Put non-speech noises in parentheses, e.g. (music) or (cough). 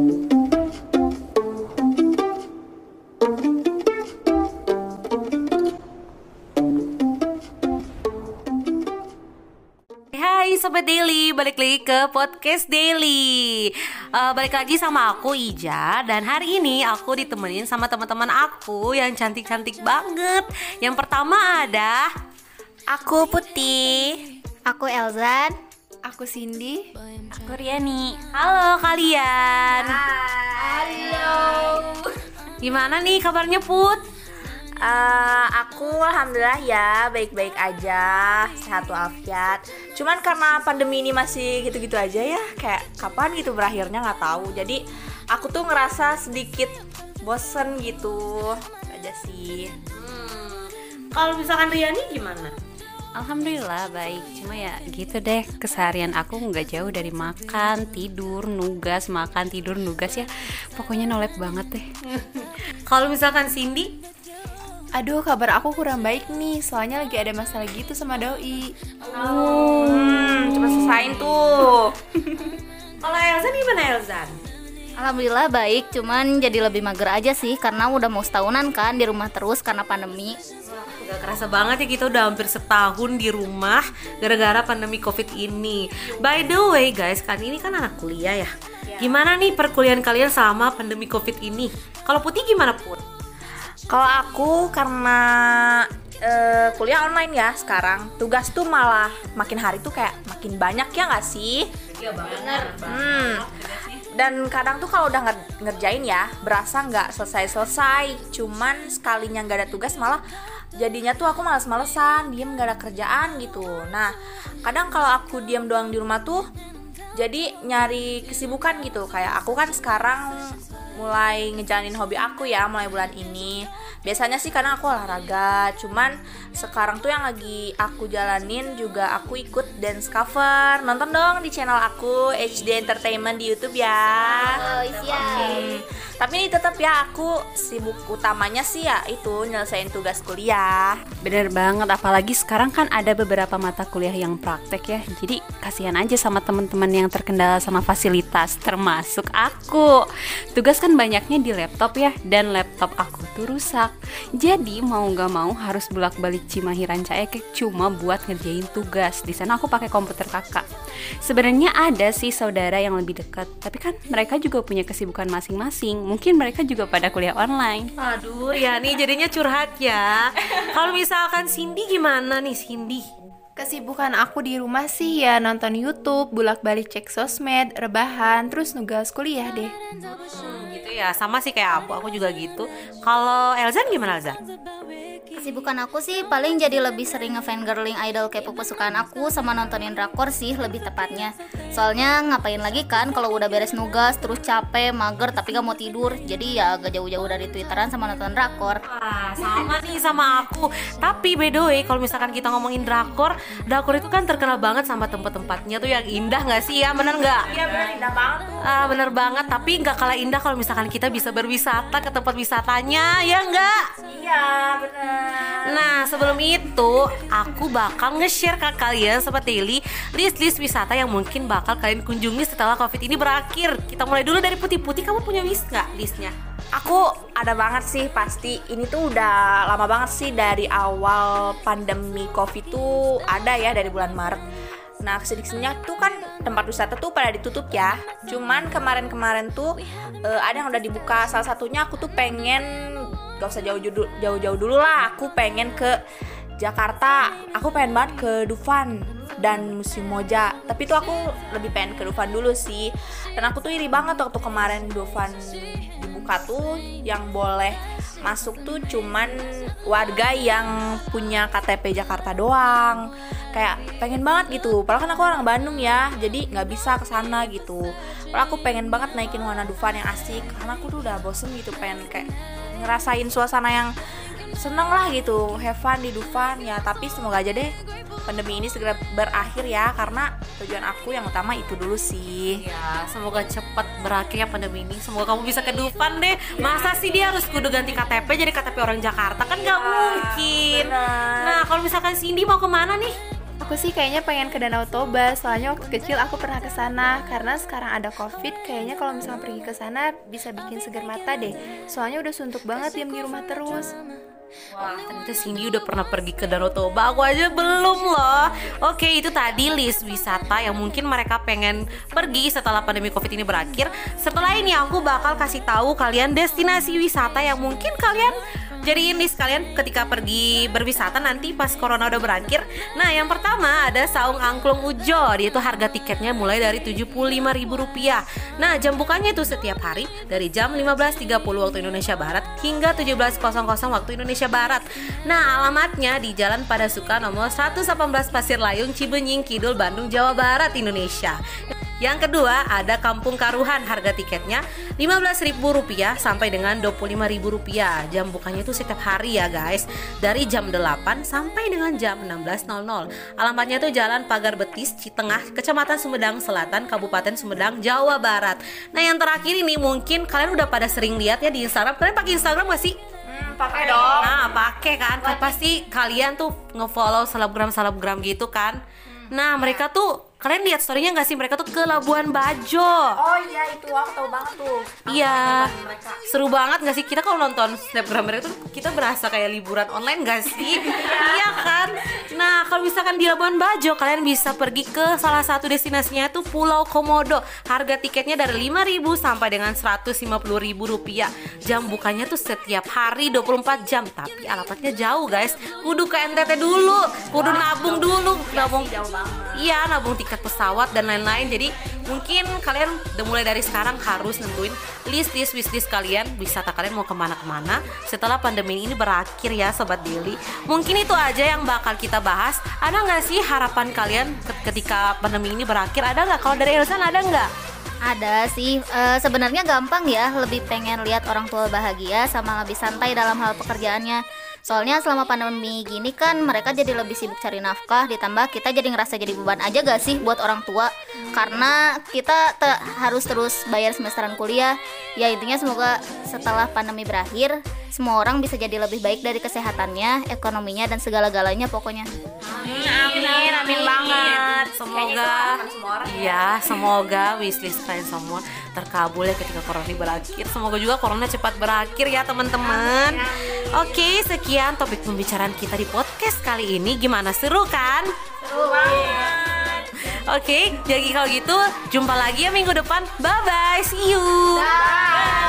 Hai Sobat Daily, balik lagi ke Podcast Daily. Uh, Balik lagi sama aku Ija. Dan hari ini aku ditemenin sama teman-teman aku yang cantik-cantik banget. Yang pertama ada Aku Putih. Aku Elzan Aku Cindy. Aku Riani. Halo kalian. Halo. Gimana nih kabarnya Put? uh, Aku Alhamdulillah ya baik-baik aja. Sehat walafiat. Cuman karena pandemi ini masih gitu-gitu aja ya Kayak kapan gitu berakhirnya nggak tahu. Jadi aku tuh ngerasa sedikit bosen gitu. Aja sih. Hmm, Kalau misalkan Riani gimana? Alhamdulillah baik Cuma ya gitu deh Keseharian aku nggak jauh dari makan, tidur, nugas Makan, tidur, nugas ya Pokoknya nolep banget deh (laughs) Kalau misalkan Cindy? Aduh, kabar aku kurang baik nih, soalnya lagi ada masalah gitu sama doi. Hmm, cepet selesain tuh (laughs) Kalau Elzan gimana Elzan? Alhamdulillah baik, cuman jadi lebih mager aja sih karena udah mau setahunan kan di rumah terus karena pandemi. Gak kerasa banget ya kita udah hampir setahun di rumah gara-gara pandemi covid ini By the way guys, kan ini kan anak kuliah ya Gimana nih perkuliahan kalian selama pandemi covid ini? Kalau Putih gimana Put? Kalau aku karena eh, kuliah online ya sekarang Tugas tuh malah makin hari tuh kayak makin banyak ya nggak sih? Iya bener Hmm. Dan kadang tuh kalau udah nger- ngerjain ya berasa nggak selesai-selesai. Cuman sekalinya nggak ada tugas malah jadinya tuh aku males-malesan, diem nggak ada kerjaan gitu. Nah kadang kalau aku diem doang di rumah tuh jadi nyari kesibukan gitu. Kayak aku kan sekarang mulai ngejalanin hobi aku ya mulai bulan ini. Biasanya sih karena aku olahraga cuman sekarang tuh yang lagi aku jalanin juga aku ikut dance cover. Nonton dong di channel aku HD Entertainment di YouTube ya. Hmm, tapi ini tetap ya aku sibuk utamanya sih ya itu nyelesain tugas kuliah. Bener banget, apalagi sekarang kan ada beberapa mata kuliah yang praktek ya. Jadi kasihan aja sama teman-teman yang terkendala sama fasilitas Termasuk aku. Tugas kan banyaknya di laptop ya Dan laptop aku tuh rusak. Jadi mau gak mau harus bolak-balik Cimahi Rancaekek Cuma buat ngerjain tugas. Di sana aku pakai komputer kakak Sebenarnya ada sih saudara yang lebih dekat Tapi kan mereka juga punya kesibukan masing-masing. Mungkin mereka juga pada kuliah online. Aduh Riani jadinya curhat ya. Kalau misalkan Cindy gimana nih Cindy? Kesibukan aku di rumah sih ya nonton YouTube, bolak-balik cek sosmed, rebahan, terus nugas kuliah deh. Hmm, gitu ya sama sih kayak aku, aku juga gitu Kalau Elzan gimana Elzan? Kesibukan aku sih paling jadi lebih sering ngefangirling idol K-pop kesukaan aku sama nontonin drakor sih lebih tepatnya. Soalnya ngapain lagi kan kalau udah beres nugas terus capek, mager tapi gak mau tidur. Jadi ya agak jauh-jauh dari twitteran sama nonton drakor. Wah, sama nih sama aku. Tapi by the way, kalau misalkan kita ngomongin drakor, drakor itu kan terkenal banget sama tempat-tempatnya tuh yang indah nggak sih ya, bener nggak? iya bener indah banget Ah, bener banget. Tapi nggak kalah indah kalau misalkan kita bisa berwisata ke tempat wisatanya, ya nggak? iya bener Nah, sebelum itu, aku bakal nge-share ke kalian Sobat Daily list-list wisata yang mungkin bakal kalian kunjungi setelah COVID ini berakhir. Kita mulai dulu dari putih-putih. Kamu punya list nggak listnya? Aku ada banget sih pasti ini tuh udah lama banget sih dari awal pandemi covid tuh ada ya dari bulan Maret. Nah ke sini tuh kan tempat wisata tuh pada ditutup ya. Cuman kemarin-kemarin tuh eh, ada yang udah dibuka. Salah satunya aku tuh pengen gak usah jauh-jauh dulu lah. Aku pengen ke Jakarta. Aku pengen banget ke Dufan dan Museum Moja. Tapi tuh aku lebih pengen ke Dufan dulu sih. Dan aku tuh iri banget waktu kemarin Dufan dibuka tuh yang boleh masuk tuh cuman warga yang punya KTP Jakarta doang. Kayak pengen banget gitu. Padahal kan aku orang Bandung ya jadi nggak bisa ke sana gitu. Padahal aku pengen banget naikin warna Dufan yang asik karena aku tuh udah bosen gitu pengen kayak ngerasain suasana yang seneng lah gitu. Have fun di Dufan ya tapi semoga aja deh pandemi ini segera berakhir ya karena tujuan aku yang utama itu dulu sih Ya, semoga cepat berakhirnya pandemi ini. Semoga kamu bisa ke Dufan deh. Masa sih dia harus kudu ganti KTP jadi KTP orang Jakarta kan nggak mungkin. bener. Nah, kalau misalkan Cindy mau ke mana nih? Aku sih kayaknya pengen ke Danau Toba, soalnya waktu kecil aku pernah ke sana. Karena sekarang ada Covid, kayaknya kalau misalnya pergi ke sana bisa bikin seger mata deh. Soalnya udah suntuk banget diam di rumah terus. Wah, ternyata Cindy udah pernah pergi ke Danau Toba, aku aja belum loh. Oke, itu tadi list wisata yang mungkin mereka pengen pergi setelah pandemi Covid ini berakhir. Setelah ini aku bakal kasih tahu kalian destinasi wisata yang mungkin kalian jadiin list kalian ketika pergi berwisata nanti pas corona udah berakhir. Nah, yang pertama ada Saung Angklung Ujo. Dia itu harga tiketnya mulai dari Rp75.000. Nah, jam bukanya itu setiap hari dari jam 15.30 waktu Indonesia Barat hingga 17.00 waktu Indonesia Barat. Nah, alamatnya di Jalan Padasuka nomor 118 Pasir Layung Cibenying Kidul Bandung Jawa Barat Indonesia. Yang kedua ada Kampung Karuhan harga tiketnya Rp15.000 sampai dengan Rp25.000 Jam bukanya itu setiap hari ya guys Dari jam 8 sampai dengan jam 16.00 Alamatnya itu Jalan Pagar Betis Citengah Kecamatan Sumedang Selatan Kabupaten Sumedang Jawa Barat Nah yang terakhir ini mungkin kalian udah pada sering lihat ya di Instagram Kalian pakai Instagram gak sih? Hmm, pakai dong. Nah, pakai kan? Kan pasti kalian tuh ngefollow selebgram selebgram gitu kan. Nah, mereka tuh kalian lihat storynya nggak sih mereka tuh ke Labuan Bajo. Oh iya itu aku tahu banget tuh. Iya, seru banget gak sih kita kalau nonton snapgram mereka tuh kita berasa kayak liburan online gak sih? (laughs) iya kan? Nah kalau misalkan di Labuan Bajo kalian bisa pergi ke salah satu destinasinya itu Pulau Komodo. Harga tiketnya dari 5.000 sampai dengan 150.000 rupiah. Jam bukanya tuh setiap hari 24 jam. Tapi alamatnya jauh guys. Kudu ke NTT dulu, kudu nabung dulu, nabung. Iya nabung tiket pesawat dan lain-lain. Jadi mungkin kalian udah mulai dari sekarang harus nentuin list list wishlist kalian. Wisata kalian mau ke mana-kemana. Setelah pandemi ini berakhir ya sobat Dili mungkin itu aja yang bakal kita bahas. Ada nggak sih harapan kalian ke- ketika pandemi ini berakhir? Ada nggak? Kalau dari Elsan ada nggak? Ada sih, Eh, sebenarnya gampang ya, lebih pengen lihat orang tua bahagia sama lebih santai dalam hal pekerjaannya. Soalnya selama pandemi gini kan mereka jadi lebih sibuk cari nafkah, ditambah kita jadi ngerasa jadi beban aja gak sih buat orang tua? Karena kita te- harus terus bayar semesteran kuliah. Ya intinya semoga setelah pandemi berakhir, semua orang bisa jadi lebih baik dari kesehatannya, ekonominya dan segala-galanya pokoknya. Amin, amin banget. semoga iya semoga wishlist kalian semua terkabul ya ketika corona ini berakhir semoga juga corona cepat berakhir ya teman-teman oke sekian topik pembicaraan kita di podcast kali ini gimana seru kan Oke, jadi kalau gitu jumpa lagi ya minggu depan. Bye bye, see you. Bye.